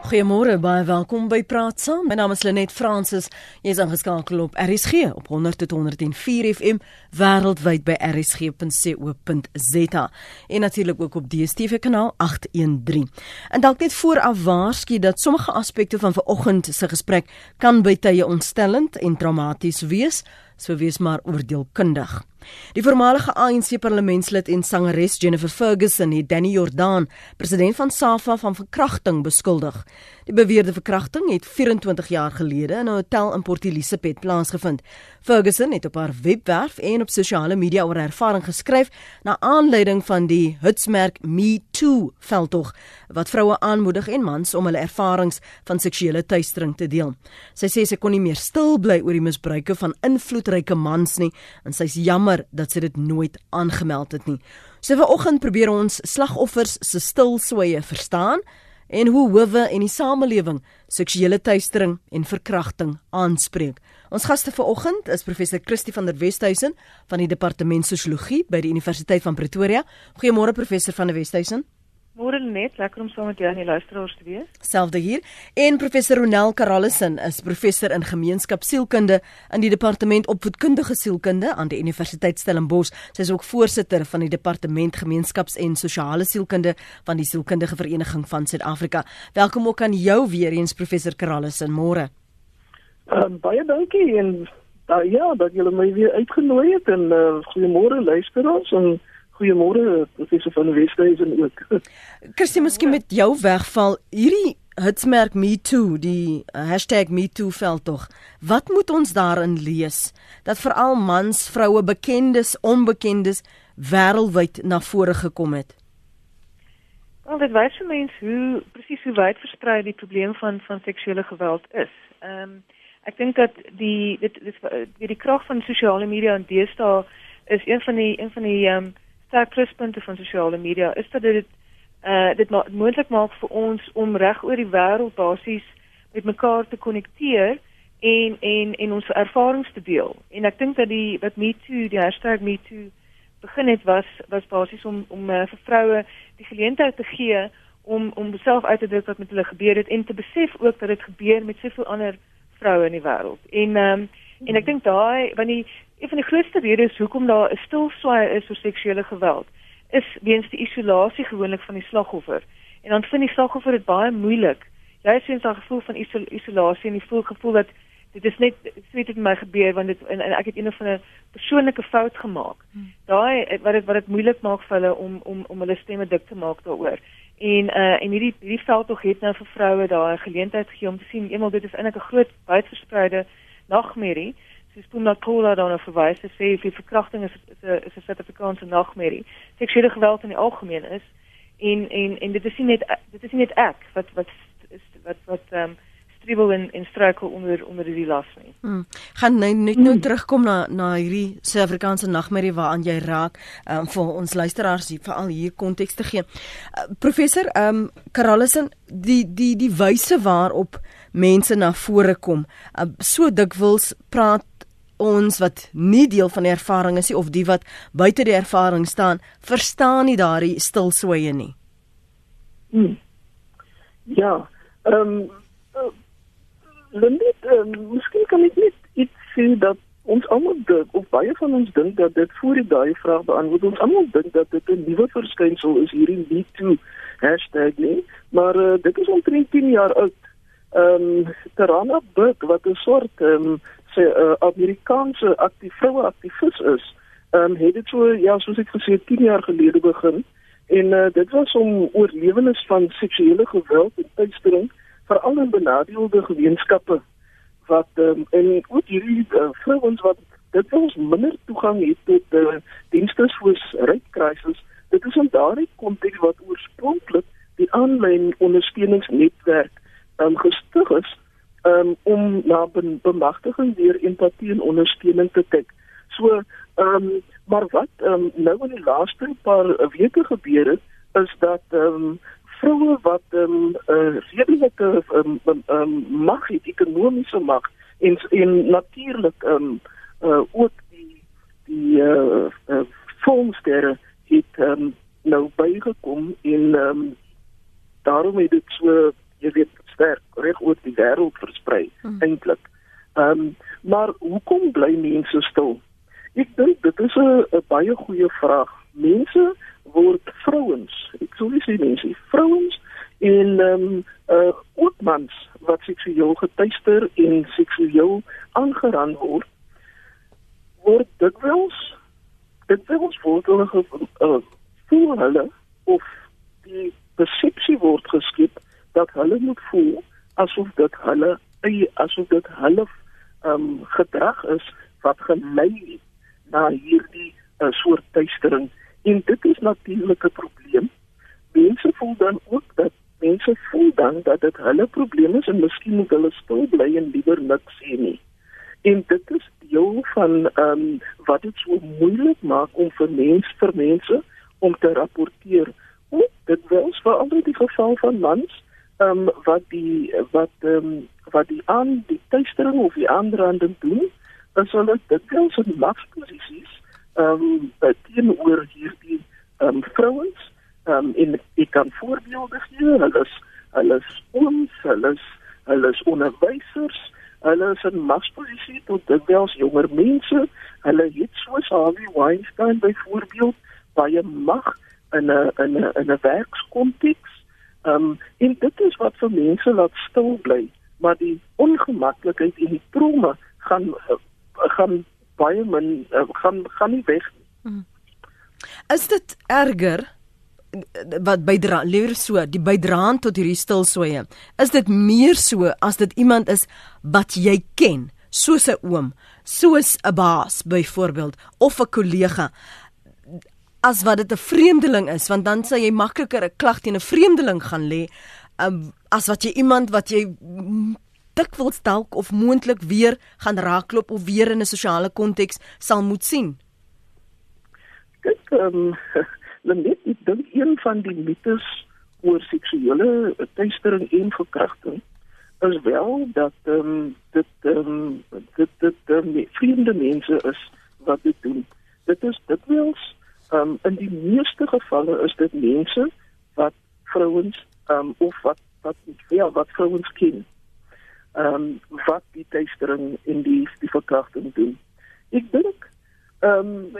Goeiemôre, baie welkom by Praat Saam. My naam is Lenet Fransis. Jy is aangeskakel op RSG op 100.104 FM wêreldwyd by rsg.co.za en natuurlik ook op DStv kanaal 813. En dalk net vooraf waarsku dat sommige aspekte van vanoggend se gesprek kan by tye ontstellend en traumaties wees, so wees maar oordeelkundig. Die voormalige ANC parlementslid en sangeres Jennifer Ferguson het Danny Jordaan, president van SAFA van verkrachting beskuldig. Die beweerde verkrachting het 24 jaar gelede in 'n hotel in Port Elizabeth plaasgevind. Ferguson het op haar webwerf en op sosiale media oor haar ervaring geskryf na aanleiding van die hitsmerk Me Too veldtog wat vroue aanmoedig en mans om hulle ervarings van seksuele teistering te deel. Sy sê sy kon nie meer stil bly oor die misbruike van invloedryke mans nie en sy is jammer dat sy dit nooit aangemeld het nie. So vanoggend probeer ons slagoffers se stil sweye verstaan en hoe howe en die samelewing seksuele teistering en verkrachting aanspreek. Ons gaste vanoggend is professor Christie van der Westhuizen van die departement sosiologie by die Universiteit van Pretoria. Goeiemôre professor van der Westhuizen. Môre net, lekker om saam met jou en die luisteraars te wees. Selfde hier. En professor Ronel Karallison is professor in gemeenskapsielkunde in die departement opvoedkundige sielkunde aan die Universiteit Stellenbosch. Sy is ook voorsitter van die departement gemeenskaps- en sosiale sielkunde van die sielkundige vereniging van Suid-Afrika. Welkom ook aan jou weer eens professor Karallison. Môre. Uh, baie dankie en uh, ja, dat julle my weer uitgenooi het en uh, goeiemôre luisteraars en Goeiemôre professor van Westhuizen ook. Kirsty, miskien met jou wegval hierdie hitsmerk me too, die uh, #metoo veld tog. Wat moet ons daarin lees dat veral mans, vroue, bekendes, onbekendes wêreldwyd na vore gekom het? Wel, dit wys vir mense hoe presies hoe wyd versprei die probleem van van seksuele geweld is. Ehm um, ek dink dat die dit dit die, die krag van sosiale media en deesdae is een van die een van die ehm um, sterk pluspunte van sosiale media is dat dit uh dit ma moontlik maak vir ons om reg oor die wêreld basies met mekaar te konnekteer en en en ons ervarings te deel. En ek dink dat die wat me too die hashtag me too begin het was was basies om om uh, vir vroue die geleentheid te gee om om self uit te druk wat met hulle gebeur het en te besef ook dat dit gebeur met soveel ander vroue in die wêreld. En ehm um, en ek dink daai want die Een van die grootste redes hoekom daar 'n stilswaai is vir seksuele geweld, is weens die isolasie gewoonlik van die slagoffer. En dan vind die slagoffer dit baie moeilik. Jy sien 'n gevoel van isol isolasie en die voel gevoel dat dit is net sweet het met my gebeur want dit en, en ek het een of 'n persoonlike fout gemaak. Hmm. Daai wat dit wat dit moeilik maak vir hulle om om om hulle stemme dik te maak daaroor. En uh en hierdie hierdie veldtog het nou vir vroue daai geleentheid gegee om te sien eenmal dit is eintlik 'n groot uitverspreide nagmerrie soos Pumla Kola dan verwys, sê vir verkrachting is is 'n is 'n Suid-Afrikaanse nagmerrie. Seksuele geweld in die algemeen is en en en dit is nie net dit is nie net ek wat wat is wat wat ehm um, stribbel en en struikel onder onder die las nie. Hmm. Gaan nou net nou hmm. terugkom na na hierdie Suid-Afrikaanse nagmerrie waaraan jy raak um, vir ons luisteraars hier veral hier konteks te gee. Uh, professor ehm um, Karallison die die die wyse waarop mense na vore kom. Uh, so dikwels praat ons wat nie deel van die ervaring is nie of die wat buite die ervaring staan, verstaan nie daardie stilswye nie. Hmm. Ja, ehm um, uh, Lindy, um, miskien kan ek net iets sê dat ons almal dink of baie van ons dink dat dit voor die daai vraag beantwoord. Ons almal dink dat dit 'n nuwe verskynsel is hierdie me too hashtag nie, maar uh, dit is omtrent 10 jaar oud. Ehm um, Tarana Burke wat 'n soort ehm um, sy uh, Amerikaanse aktief vroue aktivis is, ehm um, het dit so ja, soos ek gesê 10 jaar gelede begin. En uh, dit was om oorlewendes van seksuele geweld en teistering veral in benadeelde gemeenskappe wat ehm um, en ook hierdie uh, vrouens wat dit ons minder toegang het tot uh, dienste soos rykkrisis dit is in daardie konteks wat oorspronklik die aanlyn ondersteuningsnetwerk ehm um, gestig is um, om na bemagtiging deur empatie en ondersteuning te kyk. So, ehm um, maar wat ehm um, nou in die laaste paar weke gebeur het, is dat ehm um, vroue wat ehm um, uh, redelike ehm um, um, mag het, ekonomiese mag en en natuurlik ehm um, uh, ook die die eh uh, uh, fondsterre het ehm um, nou bygekom en ehm um, daarom het dit so jy weet wêreld versprei hmm. eintlik. Ehm um, maar hoekom bly mense stil? Ek dink dit is 'n baie goeie vraag. Mense word vrouens. Ek sou sê mense, vrouens en ehm um, uh ook mans wat seksueel getuister en seksueel aangeraan word word dikwels dit word word hulle uh, voel hulle of die persepsie word geskep dat hulle moet voel asof dit hulle asof dit hulle um, gedrag is wat gelei na hierdie uh, soort tuistering en dit is natuurlik 'n probleem. Mense voel dan ook dat mense voel dan dat dit hulle probleem is en miskien moet hulle stil bly en liewer niks sê nie. En dit is deel van ehm um, wat dit so moeilik maak om vir mense vir mense om te rapporteer. Ook dit wels vir al die geval van mans ehm um, wat die wat ehm um, wat die aan die tuistering of die ander aan doen is hulle dikwels in magsposisies ehm um, teenoor hierdie ehm um, vrouens ehm um, en ek kan voorbeelde gee hulle is hulle is ons hulle is hulle is onderwysers hulle is in magsposisie tot dikwels jonger mense hulle het soos Harvey Weinstein byvoorbeeld baie mag in 'n in 'n in 'n werkskonteks ehm um, en dit is wat vir mense laat stil bly maar die ongemaklikheid en die trauma gaan gaan baie min uh, gaan gaan nie weg. Hmm. Is dit erger wat bydra lewer so die bydraan tot hierdie stilsoeye? Is dit meer so as dit iemand is wat jy ken, soos 'n oom, soos 'n baas byvoorbeeld of 'n kollega? As wat dit 'n vreemdeling is want dan sal jy makliker 'n klag teen 'n vreemdeling gaan lê um, as wat jy iemand wat jy dikwels dalk of moontlik weer gaan raakloop of weer in 'n sosiale konteks sal moet sien. Kyk, ehm um, net ek dink een van die mites oor seksuele teistering en verkrachting is wel dat ehm um, dit ehm um, dit dit um, vreemde mense is wat dit doen. Dit is dit wels ehm um, in die meeste gevalle is dit mense wat vrouens ehm um, of wat wat ja, wat vrouens ken ehm um, wat die teistering en die die verkrachting doen. Ek dink ehm um,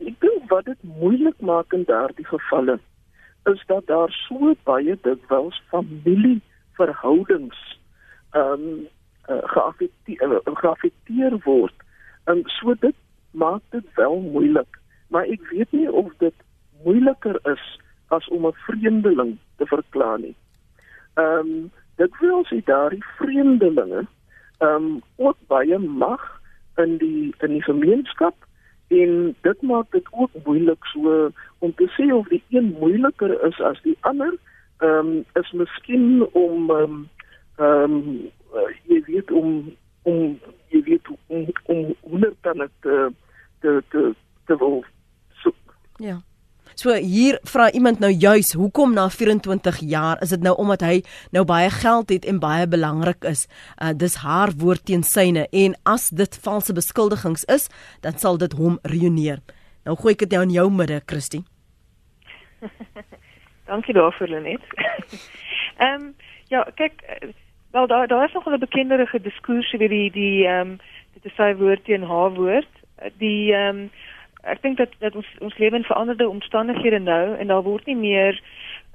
ek dink wat dit moeilik maak in daardie gevalle is dat daar so baie dikwels familieverhoudings ehm um, uh, geaffekteer uh, geaffekteer word. En so dit maak dit wel moeilik, maar ek weet nie of dit moeiliker is as om 'n vreemdeling te verklaar nie. Ehm um, dit wil sê daardie vreemdelinge ehm um, ook baie mag in die in die gemeenskap en dit maak dit ook moeilik so om te sê of die een moeiliker is as die ander ehm um, is miskien om ehm um, ehm um, jy weet om om jy weet om om onder dan te te te te wil ja So hier vra iemand nou juis hoekom na 24 jaar is dit nou omdat hy nou baie geld het en baie belangrik is. Uh dis haar woord teen syne en as dit valse beskuldigings is, dan sal dit hom reüneer. Nou gooi ek dit nou in jou midde, Christie. Dankie daarvoor, Lenet. Ehm um, ja, kyk wel daar daar is nog 'n bekendere diskurs oor die die ehm um, dit is sy woord teen haar woord. Die ehm um, ek dink dat dat ons ons lewe in veranderde omstandighede nou en daar word nie meer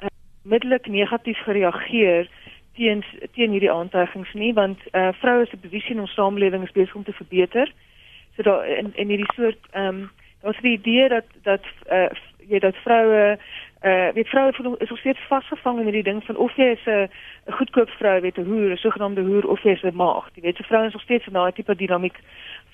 uh, middelik negatief gereageer teen teen hierdie aantuigings nie want uh, vroue se posisie in ons samelewing is besig om te verbeter. So daar in in hierdie soort ehm um, daar's die idee dat dat uh, jy dat vroue uh weet vroue is nog steeds vasgevang in hierdie ding van of jy is 'n goedkoop vrou weet 'n hoer, 'n sogenaamde hoer of jy is 'n maagd. Jy weet, so vroue is nog steeds in daai tipe dinamiek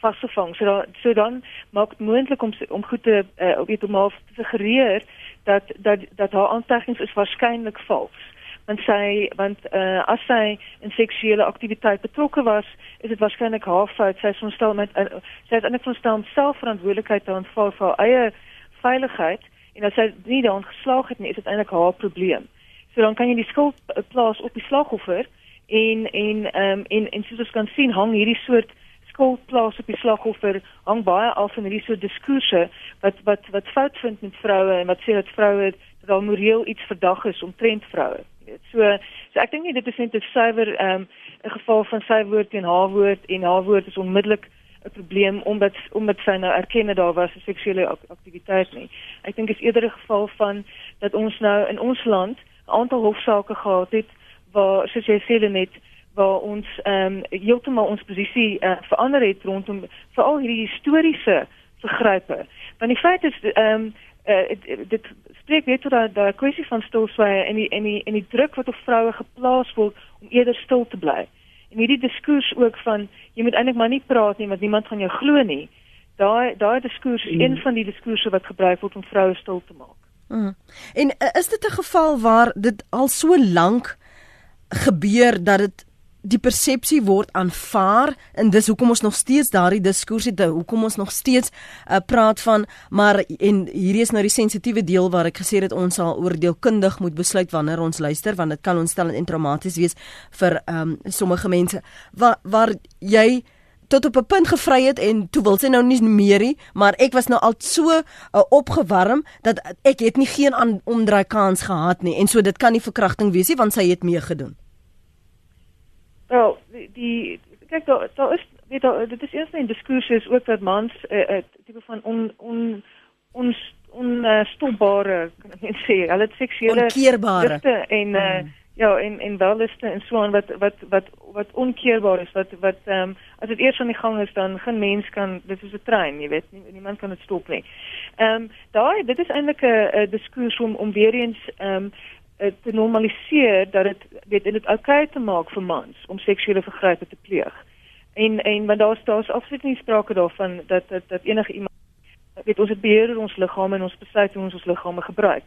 vasgevang. So dan so dan maak moontlik om om goed te uh, weet om half te suggereer dat dat dat haar aantekens is waarskynlik vals. Want sy want uh, as sy in seksuele aktiwiteit betrokke was, is dit waarskynlik haar fout. Sy is verstel met uh, sy het eintlik verstel om selfverantwoordelikheid te aanvaar vir haar eie veiligheid en as sy nie daarin geslaag het nie, is dit eintlik haar probleem. So dan kan jy die skuld plaas op die slagoffer en en ehm um, en en soos ons kan sien hang hierdie soort skuld plaas op die slagoffer hang baie af van hierdie soort diskurse wat wat wat fout vind met vroue en wat sê dat vroue dat al moreel iets verdag is omtrent vroue. Jy het. So so ek dink nie dit is net 'n suiwer ehm um, 'n geval van sy woord teen haar woord en haar woord is onmiddellik 'n probleem omdat omdat sy nou erken dat daar was 'n seksuele aktiwiteit nie. Ek dink is eerder 'n geval van dat ons nou in ons land 'n aantal hofsaake gehad het waar soos jy sê net waar ons ehm um, heeltemal ons posisie uh, verander het rondom veral hierdie historiese vergrype. Want die feit is ehm um, uh, dit spreek weer tot daai daai kwessie van stilswye en die en die en die druk wat op vroue geplaas word om eerder stil te bly. En hierdie diskurs ook van jy moet eintlik maar nie praat nie want niemand gaan jou glo nie. Daai daai diskurs is mm. een van die diskurse wat gebruik word om vroue stil te maak. Mm. En uh, is dit 'n geval waar dit al so lank gebeur dat dit die persepsie word aanvaar en dis hoekom ons nog steeds daardie diskurs het hoekom ons nog steeds uh, praat van maar en hierdie is nou die sensitiewe deel waar ek gesê het ons sal oordeelkundig moet besluit wanneer ons luister want dit kan ontstel en traumaties wees vir um, sommige mense. Waar waar jy tot op 'n punt gevry het en toe wil sy nou nie meer nie maar ek was nou al so uh, opgewarm dat ek het nie geen omdraai kans gehad nie. En so dit kan nie verkrachting wees nie want sy het mee gedoen Wel, die, die kyk daar daar is weet daar dit is eers 'n diskurs is ook dat mans 'n uh, uh, tipe van on on ons onstopbare uh, kan ek net sê, hulle het seksuele onkeerbare en uh, mm. ja, en en welliste en so aan wat wat wat wat onkeerbaar is wat wat ehm um, as dit eers aan die gang is dan geen mens kan dit is 'n trein, jy weet, nie, niemand kan dit stop nie. Ehm um, daai dit is eintlik 'n diskurs om om weer eens ehm um, Eh, te normaliseer dat dit weet dit oukei te maak vir mans om seksuele vergrype te pleeg. En en want daar's daar's absoluut nie sprake daarvan dat dat dat enige iemand weet ons het beheer oor ons liggame en ons besluit hoe ons ons liggame gebruik.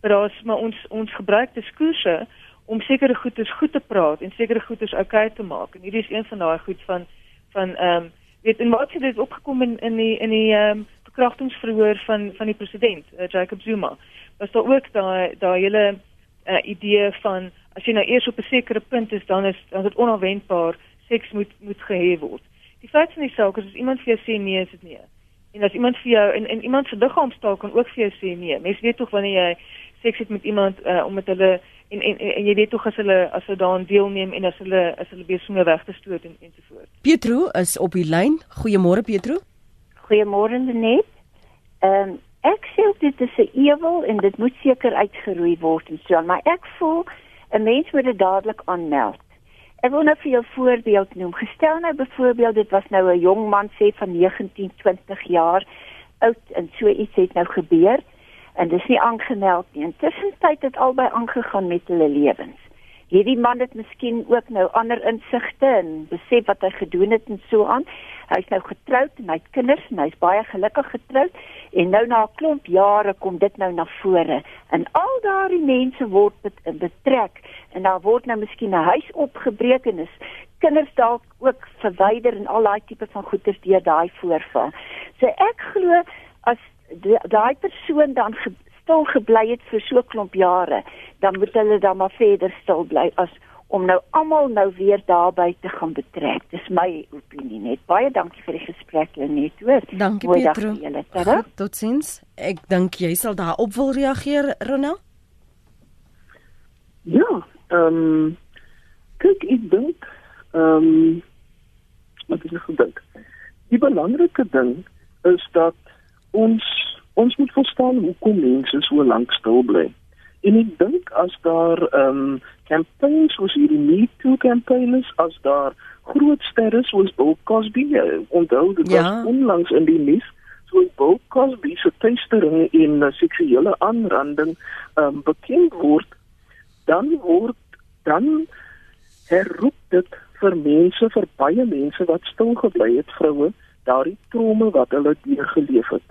Maar daar's maar ons ons gebruik diskurse om sekere goedes goed te praat en sekere goedes oukei te maak. En hierdie is een van daai goed van van ehm um, weet en wat het dit opgekom in in die in die ehm um, verkrachtingsverhoor van van die president uh, Jacob Zuma. Was daar ook daai daai hele uh, idee van as jy nou eers op 'n sekere punt is dan is dan is dit onverwendbaar seks moet moet gehê word. Die feit van die saak is as iemand vir jou sê nee, is dit nee. En as iemand vir jou en en iemand se liggaamstaal kan ook vir jou sê nee. Mense weet tog wanneer jy seks het met iemand uh, om met hulle en, en en jy weet tog as hulle as hulle daaraan deelneem en as hulle as hulle besig weg te stoot en ensovoorts. Pietro is op die lyn. Goeiemôre Pietro. Goeiemôre Net. Ehm um, ek sê dit is 'n ewel en dit moet seker uitgeroei word en so, maar ek voel 'n mens moet dit dadelik aanmeld. Ek wil nou vir jou voorbeeld noem. Gestel nou byvoorbeeld dit was nou 'n jong man sê van 19, 20 jaar oud en so iets het nou gebeur en dis nie aangemeld nie. Intussen tyd het albei aangegaan met hulle lewens. Hierdie man het miskien ook nou ander insigte en besef wat hy gedoen het en so aan. Hy's nou getroud en hy het kinders en hy's baie gelukkig getroud. En nou na 'n klomp jare kom dit nou na vore. En al daardie mense word betrek. En daar word nou miskien 'n huis opgebreek en is kinders dalk ook verwyder en al daai tipe van goeders deur daai voorval. So ek glo as daai persoon dan stil gebly het vir so klomp jare, dan moet hulle dan maar verder stil bly as om nou almal nou weer daarby te gaan betrek. Dis my opinie net. Baie dankie vir die gesprek net hoor. Dankie Pietro. Totsiens. Ek dink jy sal daarop wil reageer, Ronel? Ja, ehm um, kyk ek dink ehm um, wat is ek gedink? Die belangrike ding is dat ons ons moet verstaan hoekom mense so lank stil bly. En ek dink as daar ehm um, campaigns soos hierdie Me Too campaign is, as daar groot sterre soos Bill Cosby, uh, onthou dit ja. was onlangs in die nuus, so Bill Cosby se teistering en uh, seksuele aanranding ehm um, bekend word, dan word dan herroep dit vir mense, vir baie mense wat stil gebly het, vroue, daardie trome wat hulle deurgeleef het.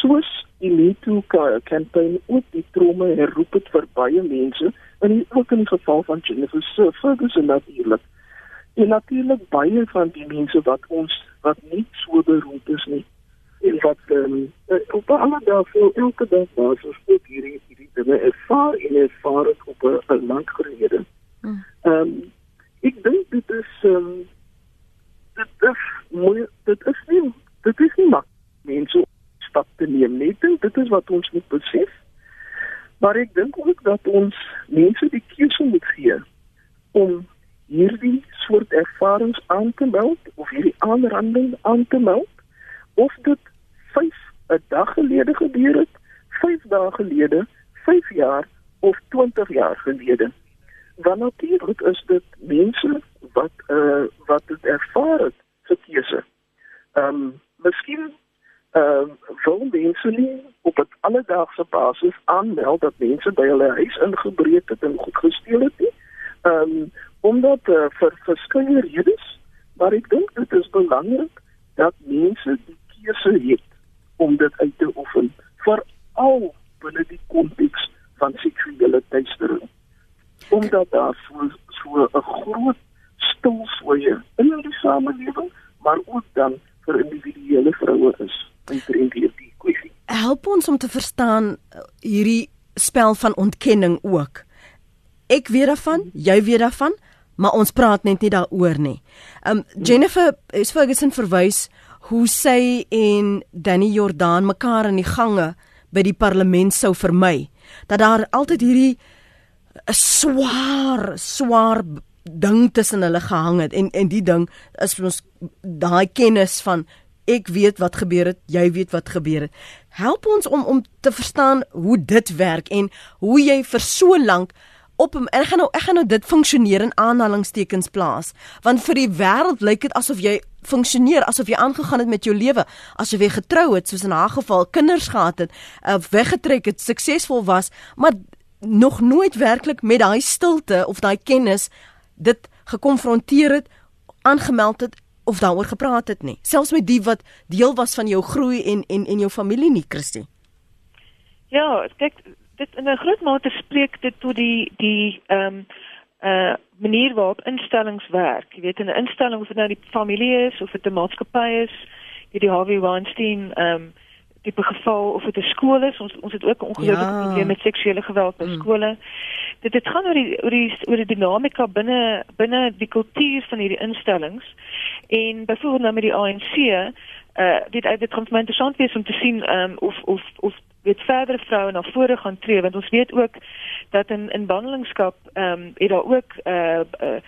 Soos die MeToo campaign ook die trome herroep het vir baie mense en ook in die geval van Jennifer Ferguson natuurlik. En natuurlik baie van die mense wat ons wat nie so beroep is nie en wat ehm um, op alle dae vir elke dag was ons ook hierdie hierdie dinge ervaar en ervaar het op 'n lang gelede. Hmm. Ehm um, ek dink dit is ehm um, dit is mooi dit is nie dit is nie maklik mense stap te neem nie. Dink dit is wat ons moet besef. Maar ek dink ook dat ons mense die keuse moet gee om hierdie soort ervarings aan te meld of hierdie aanranding aan te meld of dit 5 'n dag gelede gebeur het, 5 dae gelede, 5 jaar of 20 jaar gelede. Want natuurlik is dit mense wat uh wat dit ervaar het se keuse. Ehm um, miskien ehm uh, wil mense nie op 'n alledaagse basis aanmeld dat mense by hulle huis ingebreek het en goed gesteel het nie. Ehm um, omdat uh, vir verskeie redes, maar ek dink dit is belangrik dat mense die keuse het om dit uit te oefen veral binne die konteks van seksuele teistering. Omdat daar so so 'n groot stilswye in die samelewing, maar ook dan vir individuele vroue is omtrent hierdie kwessie. Help ons om te verstaan uh, hierdie spel van ontkenning ook. Ek weet daarvan, jy weet daarvan, maar ons praat net nie daaroor nie. Um Jennifer is Ferguson verwys hoe sy en Danny Jordan mekaar in die gange by die parlement sou vermy. Dat daar altyd hierdie 'n uh, swaar, swaar ding tussen hulle gehang het en en die ding is vir ons daai kennis van ek weet wat gebeur het, jy weet wat gebeur het. Help ons om om te verstaan hoe dit werk en hoe jy vir so lank op en ek gaan nou ek gaan nou dit funksioneer in aanhalingstekens plaas want vir die wêreld lyk dit asof jy funksioneer asof jy aangegaan het met jou lewe asof jy getrou het soos in haar geval kinders gehad het uh, weggetrek het suksesvol was maar nog nooit werklik met daai stilte of daai kennis dit gekonfronteer het, aangemeld het of daaroor gepraat het nie. Selfs met die wat deel was van jou groei en en en jou familie nie, Christie. Ja, kyk, dit in 'n groot mate spreek dit tot die die ehm um, uh manier waarop instellings werk. Jy weet in 'n instelling of dit nou die familie is of dit 'n maatskappy is, hierdie Harvey Weinstein ehm um, tipe geval of dit 'n skool is. Ons ons het ook 'n ongelukkige ja. probleem met seksuele geweld by mm. skole. Dit dit gaan oor die oor die oor die dinamika binne binne die kultuur van hierdie instellings. En byvoorbeeld nou met die ANC, uh eh, dit dit kan vir my interessant wees om te sien um, of of of weet verder vroue na vore gaan tree want ons weet ook dat in in bandelingskap ehm um, het daar ook uh, uh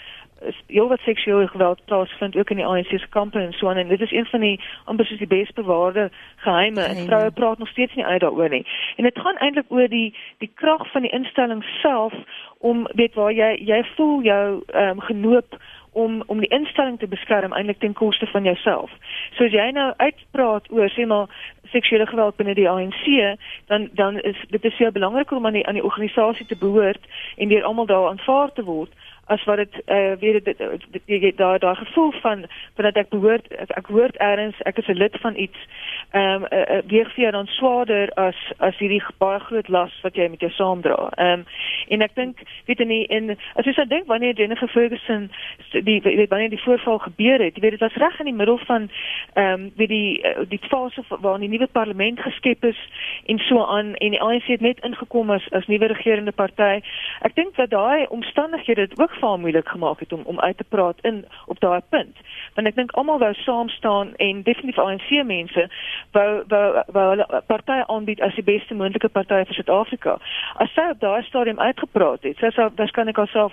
heel wat seksuele geweld plaasvind ook in die ANC se kampe en so aan en dit is een van die amper soos die bes bewaarde geheime en vroue praat nog steeds nie uit daaroor nie. En dit gaan eintlik oor die die krag van die instelling self om weet waar jy jy voel jou ehm um, genoop om om die instelling te beskerm eintlik ten koste van jouself. So as jy nou uitpraat oor sê maar seksuele geweld binne die ANC, dan dan is dit is baie belangrik om aan die aan die organisasie te behoort en deur almal daar aanvaar te word as wat dit uh, weet dit jy daar daar gevoel van dat ek behoort ek, ek hoort eers ek is 'n lid van iets ehm um, uh, weeg vir jou dan swaarder as as hierdie baie groot las wat jy met jou saamdra. Ehm um, en ek dink weet in die, in as jy sou dink wanneer Jennifer Ferguson die weet wanneer die voorval gebeur het, jy weet dit was reg in die middel van ehm um, weet die die fase waar die nuwe parlement geskep is en so aan en die ANC het net ingekom as as nuwe regerende party. Ek dink dat daai omstandighede dit ook haar moeilik gemaak het om om uit te praat in op daai punt. Want ek dink almal wou saam staan en definitief ANC mense wou wou wou hulle partye aanbied as die beste moontlike party vir Suid-Afrika. As sy op daai stadium uitgepraat het, sy sou waarskynlik haarself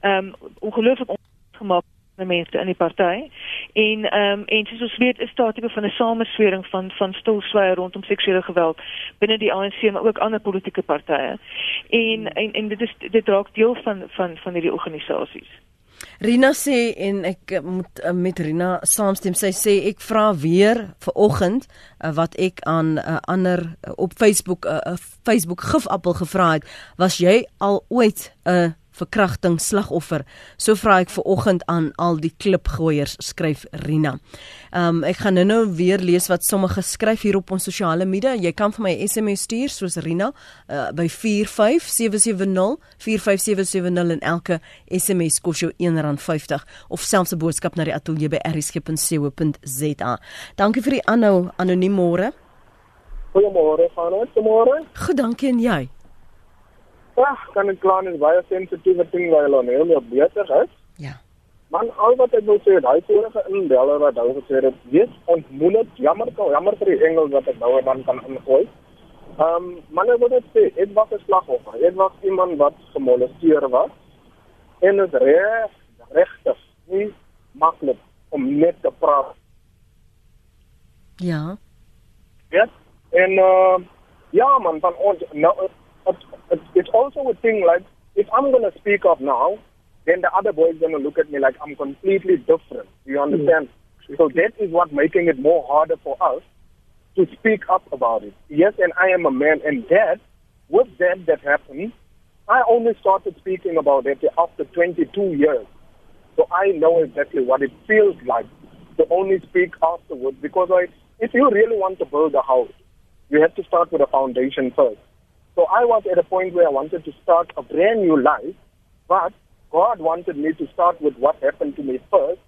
ehm um, ongelooflik gemaak die mense in die party. En ehm um, en soos ons weet is daar tipe van 'n sameswering van van stilswye rondom seksuele geweld binne die ANC maar ook ander politieke partye. En en en dit is dit raak deel van van van hierdie organisasies. Rina sê en ek eh, moet uh, met Rina saamstem. Sy sê ek vra weer vir oggend uh, wat ek aan uh, ander uh, op Facebook 'n uh, Facebook gifappel gevra het, was jy al ooit 'n uh, verkrachting slagoffer. So vra ek ver oggend aan al die klipgooiers, skryf Rina. Um ek gaan nou-nou weer lees wat sommige skryf hier op ons sosiale media. Jy kan vir my SMS stuur soos Rina uh, by 45770 45770 en elke SMS kos jou R1.50 of selfs 'n boodskap na die ateljee by rsg.co.za. Dankie vir die aanhou anoniem môre. Goeiemôre, dit môre? Goed, dankie en jy. Ja, kan ek klaan is baie sensitiewe ding waar hulle nou meer beter is. Ja. Man, al wat ek wil sê, daai vorige inbeller wat hulle gesê het, wees ontmoedig, jammer, jammer vir die engel wat ek nou dan kan ingooi. Ehm um, maar ek wil net sê, dit was 'n slagoffer. Dit was iemand wat gemolesteer was. En dit reg regtig nie maklik om net te praat. Ja. Ja. En uh, ja man, van ons nou it's also a thing like if I'm going to speak up now, then the other boy is going to look at me like I'm completely different. Do you understand? Mm. So that is what making it more harder for us to speak up about it. Yes, and I am a man, and that, with that that happened, I only started speaking about it after 22 years. So I know exactly what it feels like to only speak afterwards because I, if you really want to build a house, you have to start with a foundation first. So I was at a point where I wanted to start a brand new life, but God wanted me to start with what happened to me first.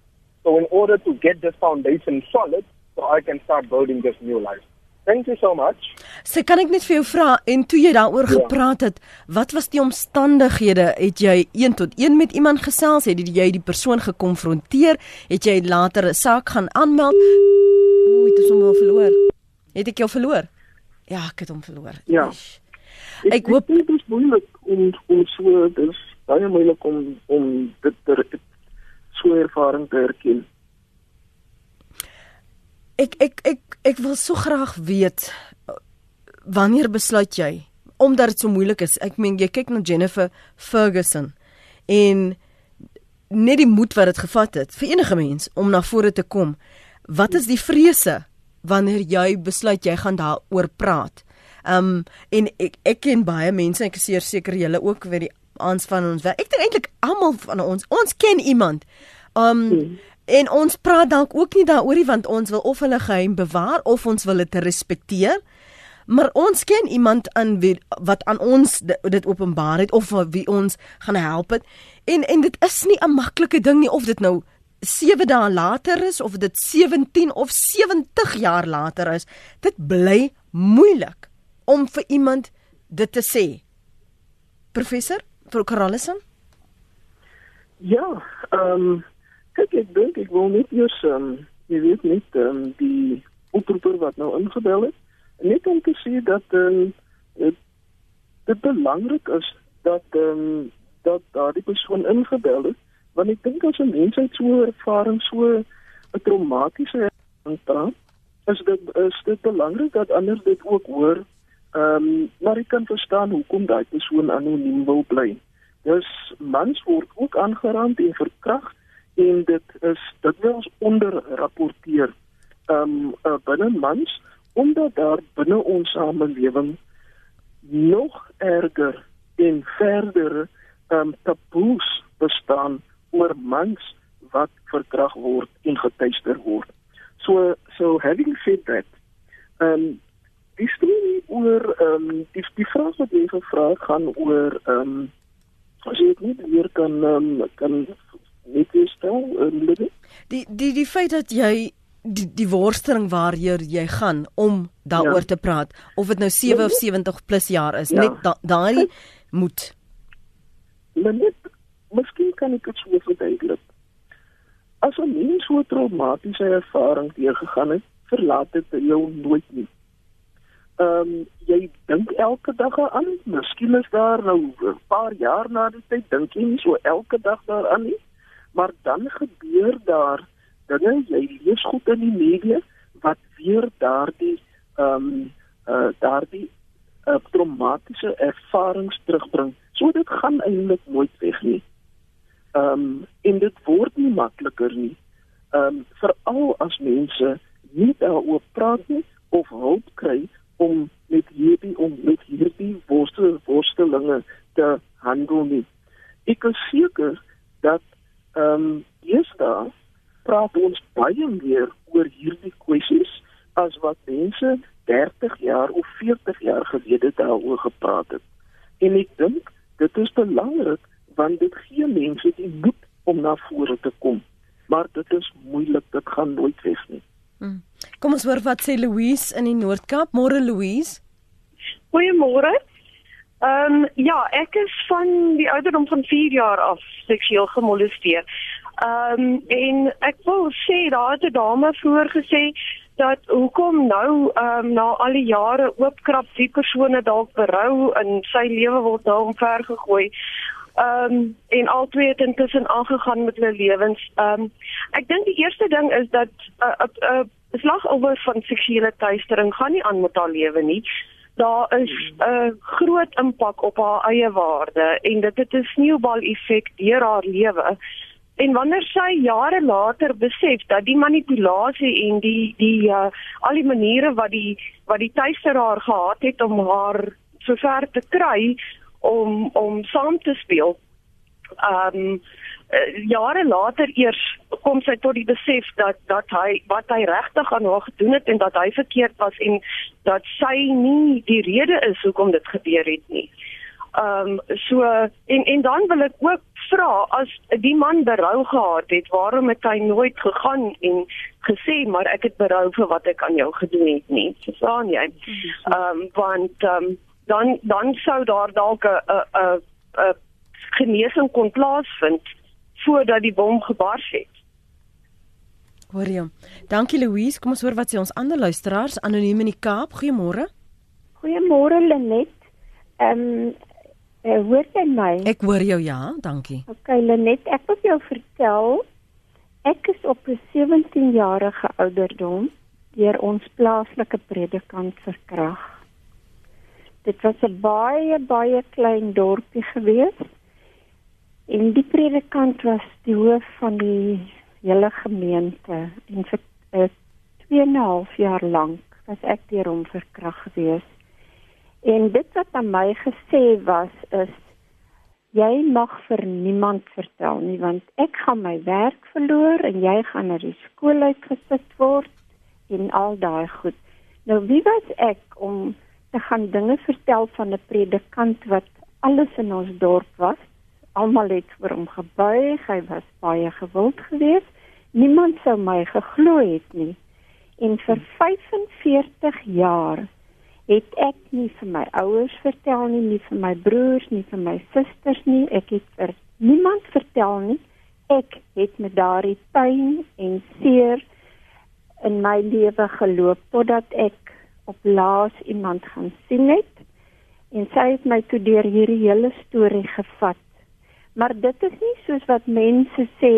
So in order to get this foundation solid, so I can start building this new life. Thank you so much. Sê kan ek net vir jou vra en toe jy daaroor ja. gepraat het, wat was die omstandighede? Het jy een tot een met iemand gesels? Het jy die persoon gekonfronteer? Het jy later 'n saak gaan aanmeld? Ooh, dit is hom verloor. Het ek jou verloor? Ja, ek het hom verloor. Ja. Ek, ek hoop dit is moeilik om om so dis baie moeilik om om dit ter so ervaring te erken ek ek ek ek wil so graag weet wanneer besluit jy omdat dit so moeilik is. Ek meen jy kyk na Jennifer Ferguson en net die moed wat dit gevat het vir enige mens om na vore te kom. Wat is die vrese wanneer jy besluit jy gaan daaroor praat? Um en ek ek ken baie mense, ek is seker julle ook weet die aans van ons werk. Ek dink eintlik almal van ons, ons ken iemand. Um hmm. En ons praat dalk ook nie daaroor nie want ons wil of hulle geheim bewaar of ons wil dit respekteer. Maar ons ken iemand aan wie wat aan ons dit openbaar het of wie ons gaan help het. En en dit is nie 'n maklike ding nie of dit nou 7 dae later is of dit 17 of 70 jaar later is. Dit bly moeilik om vir iemand dit te sê. Professor, vir Karalison? Ja, ehm um Kyk, ek dink ek wil net eers ehm um, jy weet net ehm um, die oproeper wat nou ingebel het, net om te sê dat ehm um, dit belangrik is dat ehm um, dat daardie persoon ingebel het, want ek dink as 'n mens uit so 'n ervaring so 'n traumatiese ervaring praat, is dit is dit belangrik dat ander dit ook hoor. Ehm um, maar ek kan verstaan hoekom daai persoon anoniem wil bly. Dus mans word ook aangerand en verkragt en dit is dit wels onderrapporteer ehm um, uh, binne mans omdat daar binne ons samelewing nog erger en verder ehm um, taboes bestaan oor mans wat verkrag word en getuister word. So so having said that ehm um, die storie oor ehm um, die die vraag wat jy gevra het gaan oor ehm um, as jy dit nie weer kan um, kan net stel uh, die die die feit dat jy die die worsteling waar jy jy gaan om daaroor ja. te praat of dit nou 7 ja, of 70 plus jaar is ja. net da, daai moet. Net miskien kan ek dit so verduidelik. As 'n mens so 'n traumatiese ervaring deurgegaan het verlaat dit jou nooit nie ehm um, jy dink elke dag aan miskien is daar nou 'n paar jaar na die tyd dink jy nie so elke dag daaraan nie? Maar dan gebeur daar dinge jy lees goed in die media wat weer daardie ehm um, uh daardie uh, traumatiese ervarings terugbring. So dit gaan eintlik nooit weg nie. Ehm um, en dit word nie makliker nie. Ehm um, veral as mense nie daaroor praat nie of hulp kry om met hierdie om met hierdie worstel worstelinge te handel nie ek is seker dat Ehm um, eerstens praat ons baie meer oor hierdie kwessies as wat mense 30 jaar of 40 jaar gelede daaroor gepraat het. En ek dink dit is belangrik want dit gee mense die moed om na vore te kom. Maar dit is moeilik, dit gaan nooit weg nie. Hmm. Kom ons hoor wat sê Louise in die Noord-Kaap. Môre Louise. Goeiemôre. Ehm um, ja, ek is van die ouderdom van 4 jaar af seksueel gemolesteer. Ehm um, en ek wil sê daar het 'n dame vroeër gesê dat hoekom nou ehm um, na al die jare oopkrap die persone dalk berou en sy lewe word nou omver gegooi. Ehm um, en albei het intussen aangegaan met hulle lewens. Ehm um, ek dink die eerste ding is dat 'n uh, 'n uh, uh, slagoffer van seksuele teistering gaan nie aan met haar lewe nie. Daar is 'n uh, groot impak op haar eie waarde en dit het 'n sneeubal effek deur haar lewe. En wanneer sy jare later besef dat die manipulasie en die die uh, al die maniere wat die wat die tuister haar gehad het om haar sover te kry om om saam te speel. Um jare later eers kom sy tot die besef dat dat hy wat hy regtig aan haar gedoen het en dat hy verkeerd was en dat sy nie die rede is hoekom dit gebeur het nie. Ehm um, so en en dan wil ek ook vra as die man berou gehad het, waarom het hy nooit gegaan en gesê maar ek het berou vir wat ek aan jou gedoen het nie. Verstaan jy? Ehm um, want ehm um, dan dan sou daar dalk 'n 'n 'n genesing kon plaasvind voordat die bom gebars het. Hoor jy? Dankie Louise, kom ons hoor wat sê ons ander luisteraars anoniem in die Kaap. Goeiemôre. Goeiemôre Lenet. Ehm um, uh, hoor jy my? Ek hoor jou ja, dankie. Okay Lenet, ek wil jou vertel ek is op 'n 17 jarige ouderdom deur ons plaaslike predikant verkragt. Dit was 'n baie baie klein dorpie gewees. En die predikant was die hoof van die hele gemeente en vir 2 uh, en 'n half jaar lank was ek deur hom verkrag gewees. En dit wat aan my gesê was is jy mag vir niemand vertel nie want ek gaan my werk verloor en jy gaan na die skool uitgesit word en al daai goed. Nou wie was ek om te gaan dinge vertel van 'n predikant wat alles in ons dorp was. Almal het vir hom gebuig, hy was baie gewild geweest. Niemand sou my geglo het nie. En vir 45 jaar het ek nie vir my ouers vertel nie, nie vir my broers, nie vir my susters nie. Ek het vir niemand vertel nie. Ek het met daardie pyn en seer in my lewe geloop totdat ek op laas iemand gaan sien het en sy het my toe deur hierdie hele storie gevat. Maar dit is nie soos wat mense sê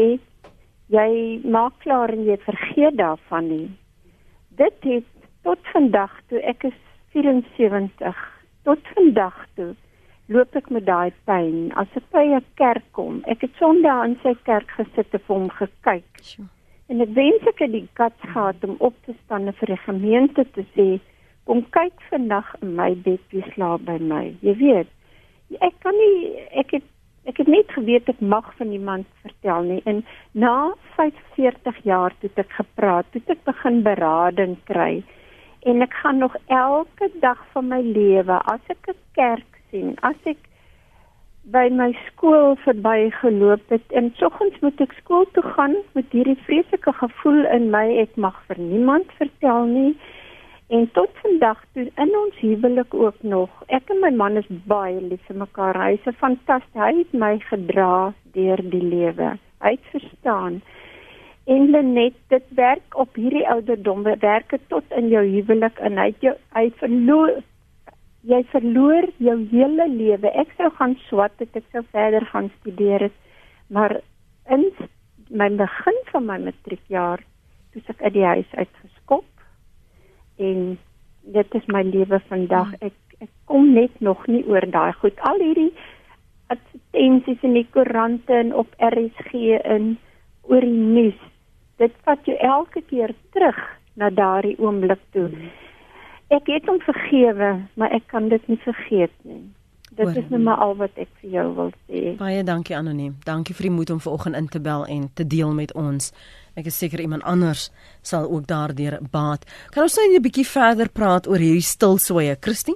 jy maak klaar en jy vergeet daarvan nie. Dit het tot vandag toe ek is 74 tot vandag toe loop ek met daai pyn as ek by 'n kerk kom. Ek het Sondag aan sy kerk gesit en vir hom gekyk. En ek wens ek het die guts gehad om op te staan en vir die gemeente te sê kom kyk vandag in my bed wie slaap by my. Jy weet, ek kan nie ek het ek het net geweet ek mag van iemand vertel nie en na 45 jaar toe ek gepraat, toe ek begin berading kry en ek gaan nog elke dag van my lewe as ek 'n kerk sien, as ek by my skool verby geloop het en soggens moet ek skool toe gaan met hierdie vreeslike gevoel in my ek mag vir niemand vertel nie En tot vandag toe in ons huwelik ook nog. Ek en my man is baie lief vir mekaar. Hy is 'n fantasties. Hy het my gedra deur die lewe. Hy het verstaan. En Lenet, dit werk op hierdie ouderdom, werk dit tot in jou huwelik en hy jou hy verloor jy verloor jou hele lewe. Ek sou gaan swat het ek sou verder gaan studeer het. Maar in my begin van my matriekjaar, toe ek uit die huis uitgeskop en dit is my lewe vandag. Ek ek kom net nog nie oor daai goed. Al hierdie advertensies in die koerante en op RSG in oor die nuus. Dit vat jou elke keer terug na daardie oomblik toe. Hmm. Ek het hom vergewe, maar ek kan dit nie vergeet nie. Dit is net maar al wat ek vir jou wil sê. Baie dankie anoniem. Dankie vir die moed om vanoggend in te bel en te deel met ons. Ek is seker iemand anders sal ook daardeur baat. Kan ons net 'n bietjie verder praat oor hierdie stilswye, Christie?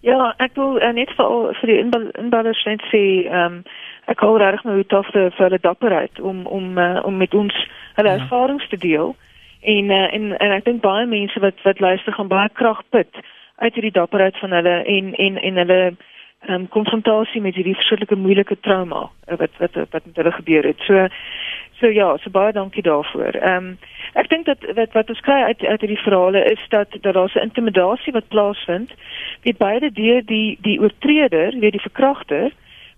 Ja, ek wil uh, net vir vir die inballers net sê, ehm um, ek hou regtig nou tof vir hulle dapperheid om om uh, om met ons hulle ja. ervarings te deel. En uh, en en ek dink baie mense wat wat luister gaan baie krag put uit hierdie dapperheid van hulle en en en hulle ehm um, konfrontasie met hierdie verskillike moeilike trauma wat wat wat met hulle gebeur het. So So ja, so baie dankie daarvoor. Ehm um, ek dink dat wat wat ons kry uit uit hierdie verhale is dat dat daar 'n intimidasie wat plaasvind. Wie beide deur die die oortreder, weet die verkragter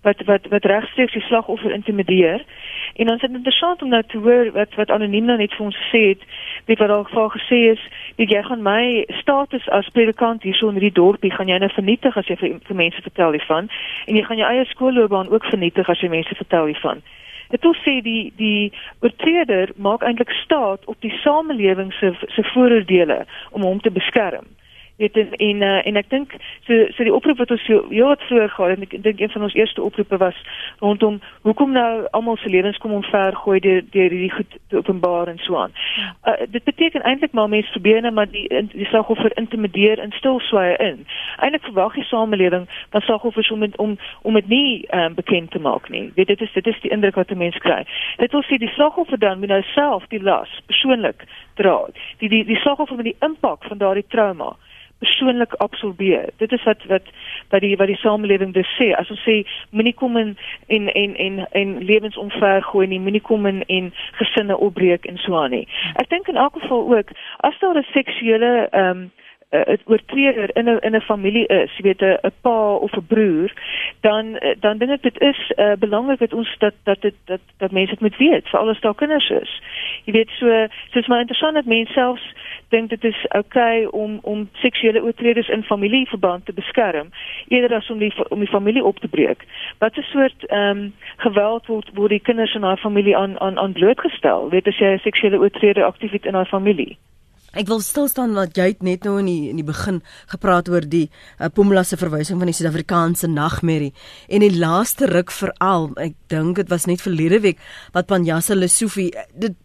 wat wat wat regstreeks die slagoffer intimideer. En is dit interessant om nou te hoor wat wat anoniem nou net vir ons gesê het, weet wat al geval gesê is, weet jy gaan my status as predikant hier so in hierdie dorpie gaan jy nou vernietig as jy vir, vir mense vertel hiervan en jy gaan jou eie skoolloopbaan ook vernietig as jy mense vertel hiervan. Dit wil sê die die oortreder maak eintlik staat op die samelewing se se vooroordele om hom te beskerm weet en en, uh, en ek dink so so die oproep wat ons so ja wat vroeër gehad het ek dink een van ons eerste oproepe was rondom hoekom nou almal se lewens kom omver gooi deur deur hierdie goed te openbaar en so aan. Uh, dit beteken eintlik maar mense probeer net maar die die slagoffer intimideer en stilswaai in. Eintlik verwag die samelewing van slagoffers om om om dit nie um, bekend te maak nie. Weet dit is dit is die indruk wat 'n mens kry. Dit wil sê die slagoffer dan moet nou self die las persoonlik dra. Die die die slagoffer met die impak van daardie trauma persoonlik absorbeer. Dit is wat wat wat die wat die samelewing dus sê. As ons sê moenie kom in en en en en lewens omver gooi nie, moenie kom in en gesinne opbreek en so aan nie. Ek dink in elk geval ook as daar 'n seksuele ehm um, 'n oortreder in 'n in 'n familie is, jy weet 'n pa of 'n broer, dan dan dink ek dit is uh, belangrik dat ons dat dat dit dat dat mense dit moet weet, veral as daar kinders is. Jy weet so, soos my interessant dat mense selfs dink dit is oukei okay om om seksuele oortreders in familieverband te beskerm eerder as om die om die familie op te breek. Wat 'n soort ehm um, geweld word word die kinders in haar familie aan aan aan blootgestel? Weet as jy 'n seksuele oortreder aktief het in haar familie? Ek wil stil staan wat jy net nou in die in die begin gepraat oor die uh, Pumla se verwysing van die Suid-Afrikaanse nagmerrie. En die laaste ruk veral ek dink dit was net verlede week wat Panjasa Lesofie dit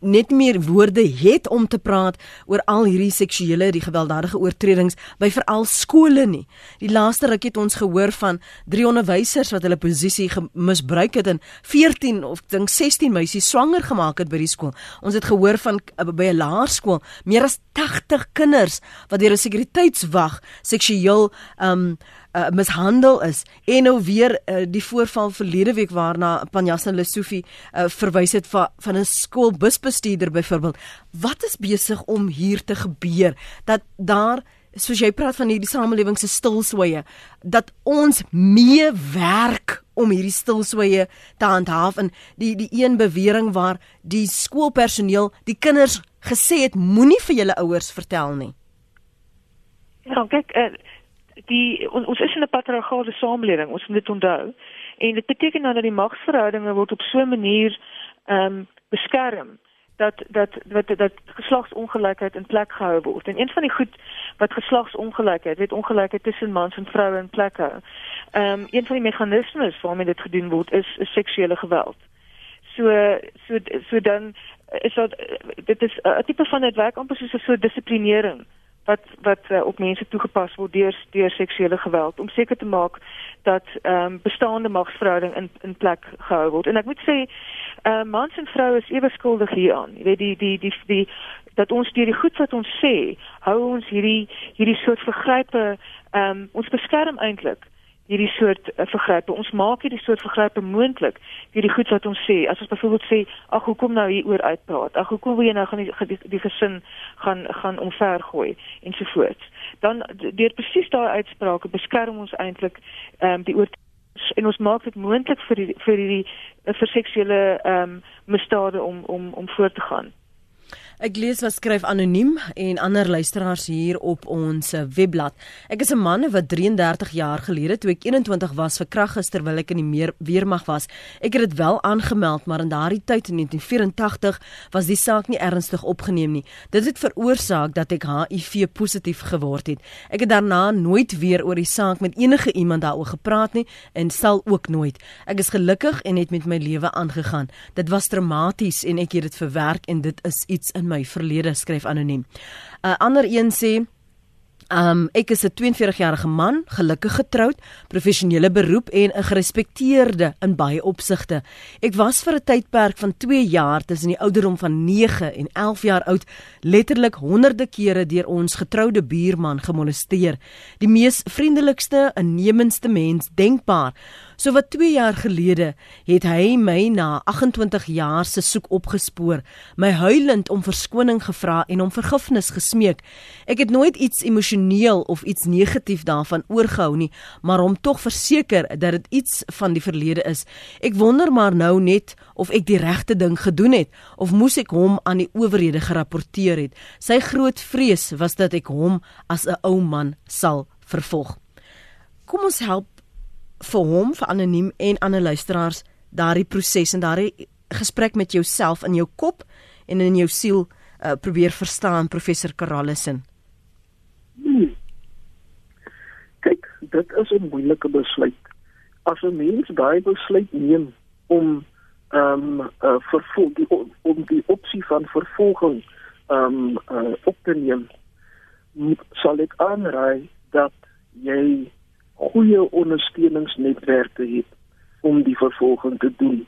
net meer woorde het om te praat oor al hierdie seksuele die gewelddadige oortredings by veral skole nie. Die laaste ruk het ons gehoor van drie onderwysers wat hulle posisie misbruik het en 14 of dink 16 meisies swanger gemaak het by die skool. Ons het gehoor van uh, by 'n laerskool meer as 80 kinders wat deur 'n sekuriteitswag seksueel um uh, mishandel is en nou weer uh, die voorval verlede week waarna Panjasa Lesofie uh, verwys het van van 'n skoolbusbestuurder byvoorbeeld. Wat is besig om hier te gebeur dat daar soos jy praat van hierdie samelewing se stilswye dat ons mee werk om hierdie stilswye te handhaaf? En die die een bewering waar die skoolpersoneel die kinders gesê het moenie vir julle ouers vertel nie. Ja, kyk, uh, die on, ons is in 'n patriargale samelewing, ons moet dit onthou. En dit beteken nou dat die magsverhoudinge word op so 'n manier ehm um, beskerm dat dat wat dat, dat geslagsongelykheid in plek gehou word. En een van die goed wat geslagsongelykheid, weet ongelykheid tussen mans en vroue in plek hou. Ehm um, een van die meganismes waarmee dit gedoen word is, is seksuele geweld. So so so dan is dat dit is 'n tipe van dit werk amper soos 'n soort dissiplinering wat wat uh, op mense toegepas word deur deur seksuele geweld om seker te maak dat ehm um, bestaande magsverhouding in in plek gehou word. En ek moet sê ehm uh, mans en vroue is ewe skuldig hieraan. Jy weet die die die die dat ons deur die goed wat ons sê, hou ons hierdie hierdie soort vergrype ehm um, ons beskerm eintlik hierdie soort uh, vergrype. Ons maak hierdie soort vergrype moontlik deur die goed wat ons sê. As ons byvoorbeeld sê, ag hoekom nou hier oor uitpraat? Ag hoekom wil jy nou gaan die, die, die gesin gaan gaan omvergooi ensovoorts. Dan deur presies daai uitsprake beskerm ons eintlik ehm um, die oor en ons maak dit moontlik vir die, vir die vir seksuele ehm um, misdade om om om voort te gaan. Ek lees wat skryf anoniem en ander luisteraars hier op ons webblad. Ek is 'n man wat 33 jaar gelede toe ek 21 was verkragt is terwyl ek in die meer, weermag was. Ek het dit wel aangemeld, maar in daardie tyd in 1984 was die saak nie ernstig opgeneem nie. Dit het veroorsaak dat ek HIV positief geword het. Ek het daarna nooit weer oor die saak met enige iemand daaroor gepraat nie en sal ook nooit. Ek is gelukkig en het met my lewe aangegaan. Dit was traumaties en ek het dit verwerk en dit is iets in my verlede skryf anoniem. 'n uh, Ander een sê Um ek is 'n 42-jarige man, gelukkig getroud, professionele beroep en 'n gerespekteerde in baie opsigte. Ek was vir 'n tydperk van 2 jaar tussen die ouderdom van 9 en 11 jaar oud letterlik honderde kere deur ons getroude buurman gemolesteer. Die mees vriendelikste, innemendste mens denkbaar. So wat 2 jaar gelede het hy my na 28 jaar se soek opgespoor, my huilend om verskoning gevra en om vergifnis gesmeek. Ek het nooit iets emosioneel of iets negatief daarvan oorgehou nie, maar hom tog verseker dat dit iets van die verlede is. Ek wonder maar nou net of ek die regte ding gedoen het of moes ek hom aan die owerhede gerapporteer het. Sy groot vrees was dat ek hom as 'n ou man sal vervolg. Kom ons help vir hom vir anoniem en ander luisteraars daardie proses en daardie gesprek met jouself in jou kop en in jou siel uh, probeer verstaan professor Karallison. Hmm. Kyk, dit is 'n moeilike besluit. As 'n mens daai besluit neem om ehm um, uh, vervolg die om die opsie van vervolging ehm um, uh, op te neem, sal ek aanraai dat jy goeie ondersteuningsnetwerke het om die vervolging te doen.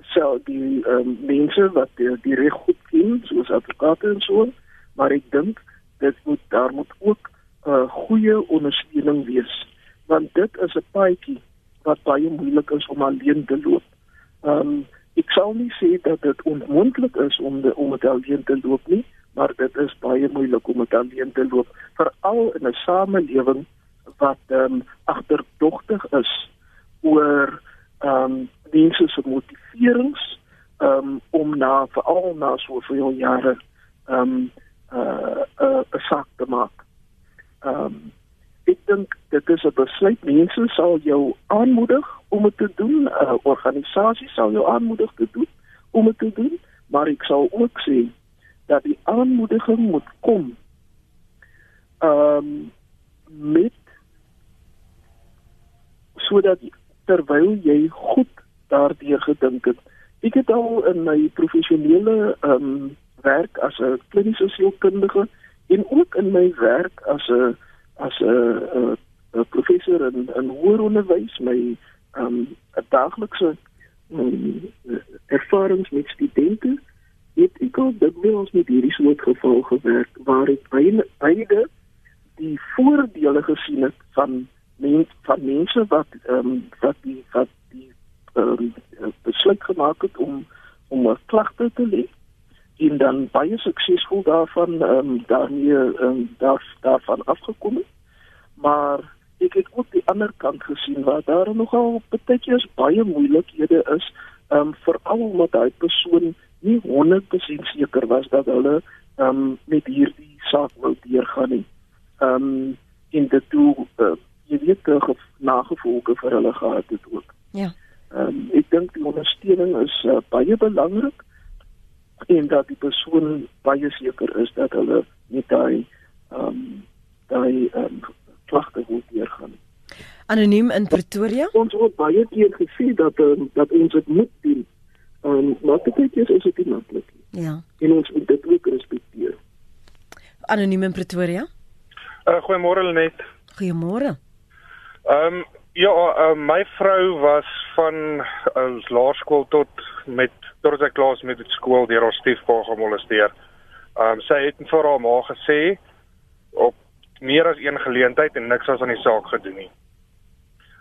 Sou die um, mense wat die, die reg goed ken, soos advokate en so, maar ek dink dit moet daar moet ook 'n uh, goeie ondersteuning wees, want dit is 'n paadjie wat baie moeilik is om alleen te loop. Ehm um, ek sou nie sê dat dit onmoontlik is om de, om dit alleen te loop nie, maar dit is baie moeilik om dit alleen te loop, veral in 'n samelewing wat ehm um, agterdogtig is oor ehm um, mense se motiverings ehm um, om na veral na soveel jare ehm um, uh, uh, 'n sak te maak. Ehm um, ek dink dit is 'n besluit. Mense sal jou aanmoedig om dit te doen, uh, organisasie sal jou aanmoedig te doen om dit te doen, maar ek sal ook sê dat die aanmoediging moet kom ehm um, met sodat terwyl jy goed daardeur gedink het. Ek het al in my professionele ehm um, werk as 'n kliniese sielkundige en ook in my werk as 'n as 'n professor in in hoër onderwys my ehm um, daaglikse um, ervarings met studente het ek al dikwels met hierdie soort geval gewerk waar ek beide die voordele gesien het van mens van mense wat ehm um, wat die wat die ehm um, besluit gemaak het om om 'n klagte te lê en dan baie suksesvol daarvan ehm um, daarmee ehm um, daar daarvan afgekom het. Maar ek het ook die ander kant gesien waar daar nogal baie keer baie moeilikhede is ehm um, veral omdat daai persoon nie 100% seker was dat hulle ehm um, met hierdie saak wou deurgaan nie. Ehm um, in die toe uh, jy weet terug of nagevolge vir hulle gehad het ook. Ja. Ehm um, ek dink die ondersteuning is uh, baie belangrik en dat die persoon baie seker is dat hulle met daai ehm um, daai ehm um, klagte moet deurgaan. Anoniem in Pretoria. Ons het baie keer gesê dat um, dat ons dit moet doen. Ehm um, maar dit is is dit maklik. Ja. En ons moet dit ook respekteer. Anoniem in Pretoria. Uh, Goeiemôre net. Goeiemôre. Ehm um, ja, uh, my vrou was van uh, laerskool tot met tot sy klas met die skool deur haar stiefpa gemolesteer. Ehm um, sy het vir haar ma gesê op meer as een geleentheid en niks was aan die saak gedoen nie.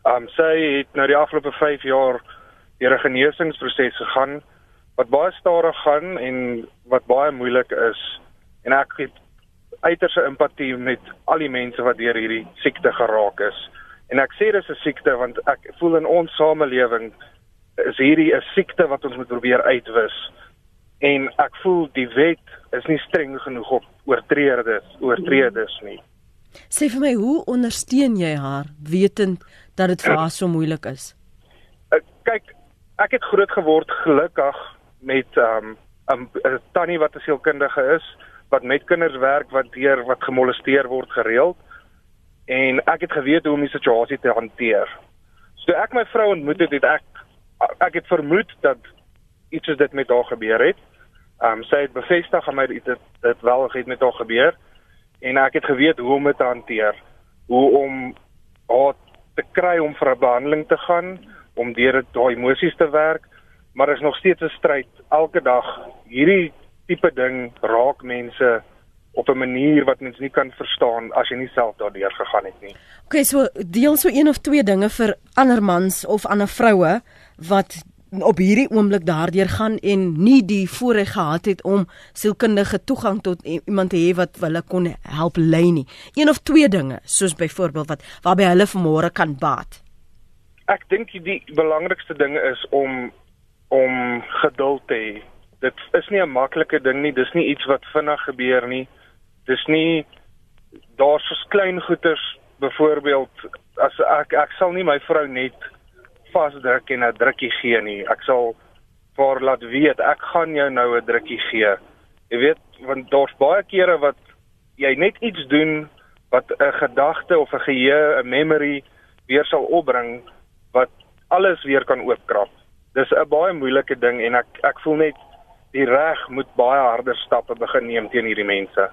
Ehm um, sy het nou die afgelope 5 jaar deur 'n genesingsproses gegaan wat baie stadig gaan en wat baie moeilik is en ek het uiterse empatie met al die mense wat deur hierdie siekte geraak is. En ek sê dis 'n siekte want ek voel in ons samelewing is hierdie 'n siekte wat ons moet probeer uitwis. En ek voel die wet is nie streng genoeg op oortreders, oortreders nie. Sê vir my, hoe ondersteun jy haar wetend dat dit vir haar so moeilik is? Kyk, ek het groot geword gelukkig met um, 'n 'n tannie wat 'n sielkundige is wat met kinders werk wat deur wat gemolesteer word gereeld en ek het geweet hoe om die situasie te hanteer. So ek my vrou ontmoet het, het ek ek het vermoed dat iets soos dit met haar gebeur het. Ehm um, sy het bevestig aan my dit dit wel het met haar gebeur en ek het geweet hoe om dit te hanteer. Hoe om haar te kry om vir 'n behandeling te gaan, om deur dit daai emosies te werk, maar is nog steeds 'n stryd elke dag. Hierdie tipe ding raak mense op 'n manier wat mens nie kan verstaan as jy nie self daardeur gegaan het nie. Okay, so deel so een of twee dinge vir ander mans of ander vroue wat op hierdie oomblik daardeur gaan en nie die voorreg gehad het om sielkundige toegang tot iemand te hê wat hulle kon help lei nie. Een of twee dinge, soos byvoorbeeld wat waarby hulle vanmôre kan baat. Ek dink die belangrikste ding is om om geduld te hê. Dit is nie 'n maklike ding nie, dis nie iets wat vinnig gebeur nie. Dis nie daar's so klein goeters byvoorbeeld as ek ek sal nie my vrou net vasdruk en 'n drukkie gee nie. Ek sal vir laat weet ek gaan jou nou 'n drukkie gee. Jy weet, want daar's baie kere wat jy net iets doen wat 'n gedagte of 'n geheue, 'n memory weer sal opbring wat alles weer kan oopkrap. Dis 'n baie moeilike ding en ek ek voel net die reg moet baie harder stappe begin neem teen hierdie mense.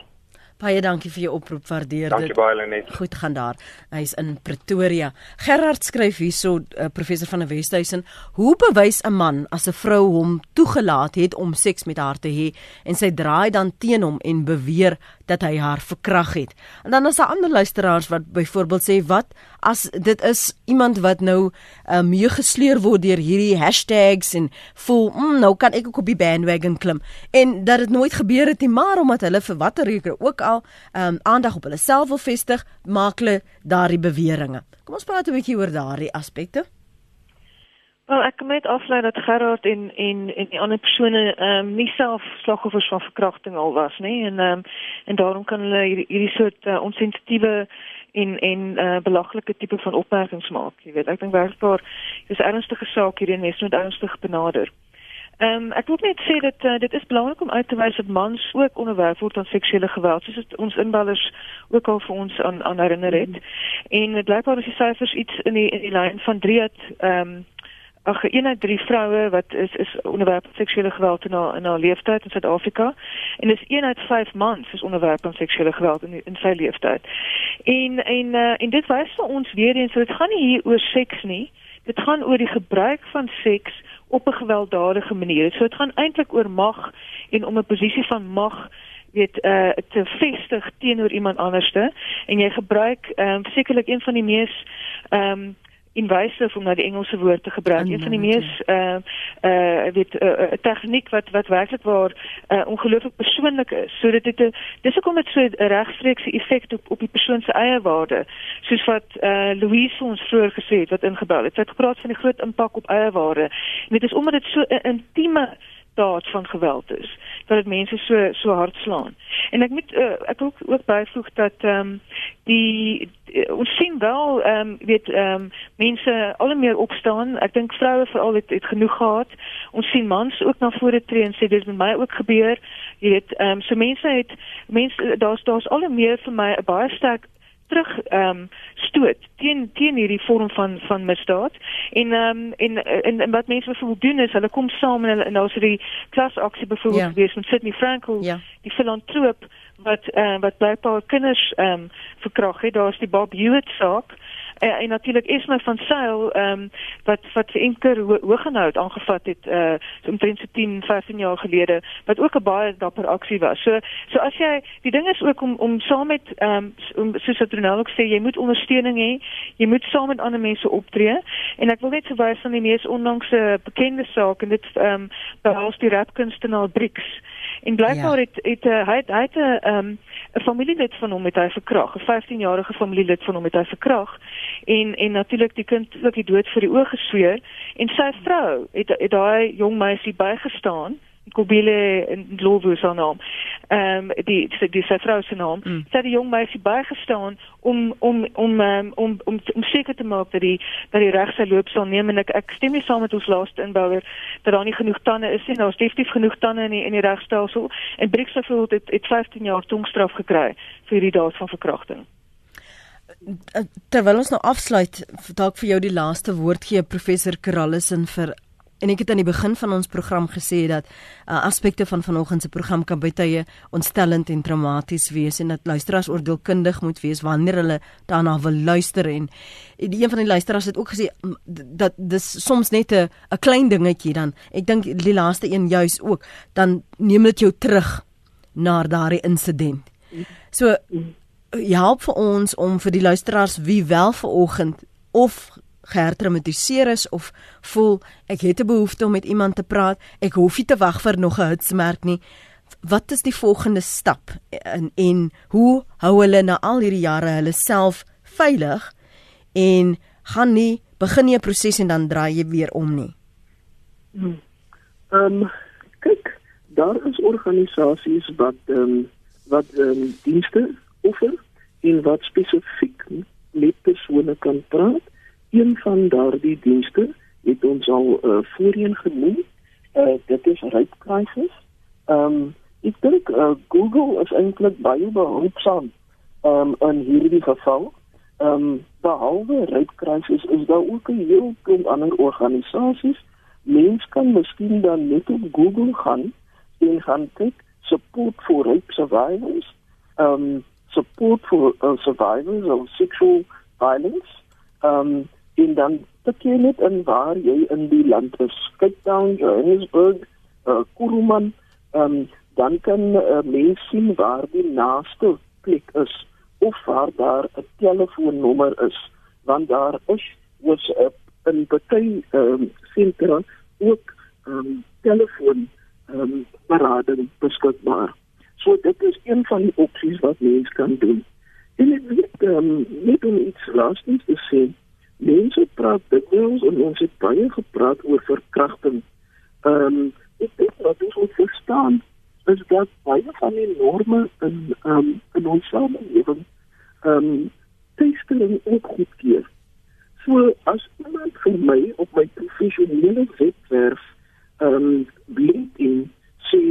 Baie dankie vir jou oproep, waardeer dit. Dankie baie Lenet. Goed gaan daar. Hy's in Pretoria. Gerard skryf hierso uh, professor van die Wesduisen, hoe bewys 'n man as 'n vrou hom toegelaat het om seks met haar te hê en sy draai dan teen hom en beweer dat hy haar verkrag het. En dan is daar ander luisteraars wat byvoorbeeld sê wat as dit is iemand wat nou uh, meegesleer word deur hierdie hashtags en voel mm, nou kan ek ook op die bandwagon klim en dat dit nooit gebeur het nie maar omdat hulle vir watter rede ook al um, aandag op hulle self wil vestig maak hulle daardie beweringe. Kom ons praat 'n bietjie oor daardie aspekte. Wel ek kom net aflei dat Gerard en en en die ander persone ehm um, nie self slagoffers van verkrachting al was nie en ehm um, en daarom kan hulle hierdie, hierdie soort uh, onsensitiewe en en uh, belaglike tipe van opmerkings maak. Jy weet, ek dink werkbaar dis 'n ernstige saak hierdie en mens moet ernstig benader. Ehm um, ek wil net sê dat uh, dit is belangrik om uit te wys dat mans ook onderwerf word aan seksuele geweld, soos ons inbellers ook al vir ons aan aan herinner het. Mm. En dit blyk maar as die syfers iets in die in die lyn van 3 het ehm um, ag een uit drie vroue wat is is onderwerp seksuele geweld in haar in haar lewenstyd in Suid-Afrika en dis een uit vyf mans is onderwerp aan seksuele geweld in in sy lewenstyd. En en uh, en dit wys vir ons weer eens dat dit gaan nie hier oor seks nie. Dit gaan oor die gebruik van seks op 'n gewelddadige manier. So dit gaan eintlik oor mag en om 'n posisie van mag weet uh te vestig teenoor iemand anderste en jy gebruik ehm um, sekerlik een van die mees ehm um, invasive om nou die Engelse woord te gebruik. Een van die mees uh uh weet 'n uh, uh, tegniek wat wat werklik waar uh, ongelooflik persoonlik is. So dit het 'n dis hoekom dit so 'n regstreekse effek op op die persoon se eie waarde. Soos wat uh Louise ons vroeër gesê het wat ingebou het. Sy het gepraat van die groot impak op eie waarde. En dit is omdat dit so 'n intieme daad van geweld is dat dit mense so so hard slaan. En ek moet uh, ek wil ook, ook byvoeg dat ehm um, die, die ons sien wel ehm um, weet ehm um, mense al meer opstaan. Ek dink vroue veral het, het genoeg gehad. Ons sien mans ook na vore tree en sê dit het met my ook gebeur. Jy weet ehm um, so mense het mense daar's daar's al meer vir my 'n baie sterk terug ehm um, stoot teen teen hierdie vorm van van misdaad en ehm um, en, en en wat mense wil doen is hulle kom saam en en daar's die klasaksie byvoorbeeld ja. gewees met Sydney Frankel ja. die filantroop wat uh, wat blykbaar kinders ehm um, verkrag het daar's die Bob Hewitt saak uh, en natuurlik Esme van Sail ehm um, wat wat vir enker ho Hoogenout aangevat het uh so omtrent so 10 15 jaar gelede wat ook 'n baie dapper aksie was. So so as jy die ding is ook om om saam met ehm um, soos wat Ronel ook sê jy moet ondersteuning hê. Jy moet saam met ander mense optree en ek wil net verwys van die mees onlangse bekende saak en dit ehm um, behels die rapkunstenaar Brix. En blykbaar ja. het het hy het hy het 'n ehm, 'n familielid van hom met hy verkrag, 'n 15-jarige familielid van hom met hy verkrag. En en natuurlik die kind ook die dood vir die oë gesweer en sy vrou het het daai jong meisie bygestaan Kobile en Lovo se naam. Ehm um, die die, die sy vrou se naam. Mm. Sy het die jong meisie bygestaan om om om um, om om om seker te maak dat die dat die reg sy loop sal neem en ek ek stem nie saam met ons laaste inbouer dat daar nie genoeg tande is nie. Daar's definitief genoeg tande in die in die regstelsel en Brixfield het het 15 jaar tongstraf gekry vir hierdie daad van verkrachting. Terwyl ons nou afsluit, dalk vir jou die laaste woord gee professor Karallison vir En ek het aan die begin van ons program gesê dat uh, aspekte van vanoggend se program kan baie tye ontstellend en traumaties wees en dat luisteraars oordeelkundig moet wees wanneer hulle daarna wil luister en die een van die luisteraars het ook gesê dat dis soms net 'n klein dingetjie dan. Ek dink die laaste een juis ook dan neem dit jou terug na daardie insident. So help vir ons om vir die luisteraars wie wel vanoggend of gehertraumatiseer is of voel ek het 'n behoefte om met iemand te praat, ek hoef nie te wag vir nog 'n hitsmerk nie. Wat is die volgende stap en en hoe hou hulle na al hierdie jare hulle self veilig en gaan nie begin nie 'n proses en dan draai jy weer om nie. Hmm. Ehm um, kyk, daar is organisasies wat ehm um, wat ehm um, dienste offer en wat spesifiek met persone kan praat. Een van daardie dienste het ons al uh, voorheen genoem. Uh, dit is Rape Crisis. Ehm um, ek dink uh, Google is eintlik baie behulpsaam um, in hierdie geval. Ehm um, behalwe Rape Crisis is daar ook 'n hele klomp ander organisasies. Mens kan miskien dan net op Google gaan en gaan kyk support for rape survivors. Ehm um, support for uh, survivors of sexual violence. Ehm um, en dan kyk jy net in waar jy in die land is. Cape Town, Johannesburg, uh, Kuruman, ehm um, dan kan uh, mens sien waar die naaste plek is of waar daar 'n telefoonnommer is, want daar is WhatsApp en baie ehm um, sentra ook ehm um, telefoon ehm um, berading beskikbaar. So dit is een van die opsies wat mens kan doen. En ek weet ehm um, net om iets laastens te sê, mense praat dikwels en ons het baie gepraat oor verkrachting. Ehm um, ek dink wat ons moet verstaan is dat baie van die norme in ehm um, in ons samelewing ehm um, teestelling ook goedkeur. So as iemand vir my op my professionele webwerf ehm um, LinkedIn sê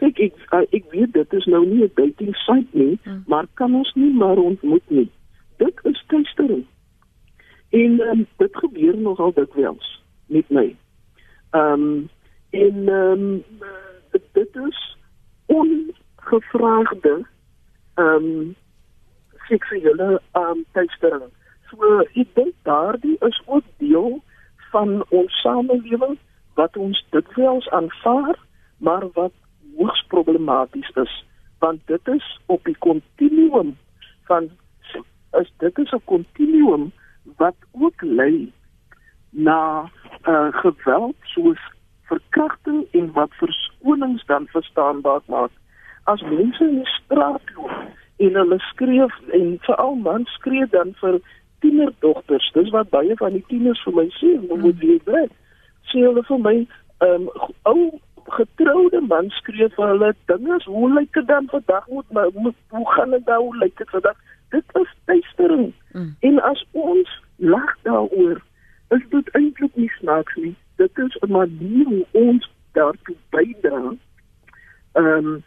kyk ek uh, ek weet dit is nou nie 'n dating site nie, hmm. maar kan ons nie maar ontmoet nie. Dit is teestelling. En um, dit gebeur nogal dikwels met my. Ehm um, en ehm um, dit is ongevraagde ehm um, seksuele ehm um, teistering. So ek dink daardie is ook deel van ons samelewing wat ons dikwels aanvaar, maar wat hoogs problematies is, want dit is op die kontinuum van is dit is 'n kontinuum wat ook lei na uh, geweld soos verkrachting en wat verskonings dan verstaanbaar maak as mense in die straat loop en hulle skreeu en veral mans skreeu dan vir tienerdogters. Dis wat baie van die tieners vir my sê hoe moet jy dit sê hulle vir my um, ou getroude man skreeu vir hulle dinge hoe lyk dit dan vandag moet my? Hoe gaan dit nou? Lyk dit vandag dit is teistering. Mm. en as ons lag daaroor is dit eintlik nie snaaks nie. Dit is 'n manier hoe ons daartoe bydra ehm um,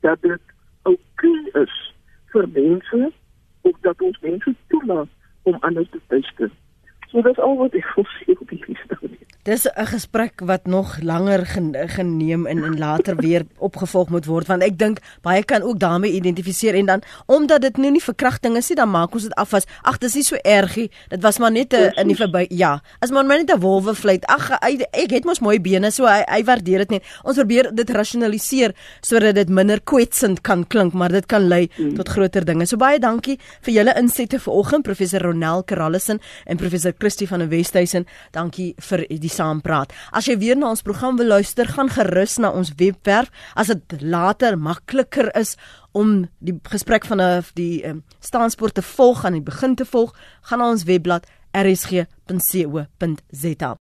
dat dit oukei is vir mense of dat ons mense toelaat om anders te teister so dit is al wat ek wil sê op hierdie stadium Dis 'n gesprek wat nog langer geneem en en later weer opgevolg moet word want ek dink baie kan ook daarmee identifiseer en dan omdat dit nou nie verkrachting is nie dan maak ons dit af as ag dis nie so ergie dit was maar net 'n in die verby ja as maar net 'n wolwe vlieg ag ek het mos mooi bene so hy, hy waardeer dit net ons probeer dit rasionaliseer sodat dit minder kwetsend kan klink maar dit kan lei mm. tot groter dinge. So baie dankie vir julle insette vanoggend professor Ronel Karallison en professor Christie van der Westhuizen dankie vir die saampraat. As jy weer na ons program wil luister, gaan gerus na ons webwerf as dit later makliker is om die gesprek van die um, staanspoort te volg aan die begin te volg, gaan na ons webblad rsg.co.za.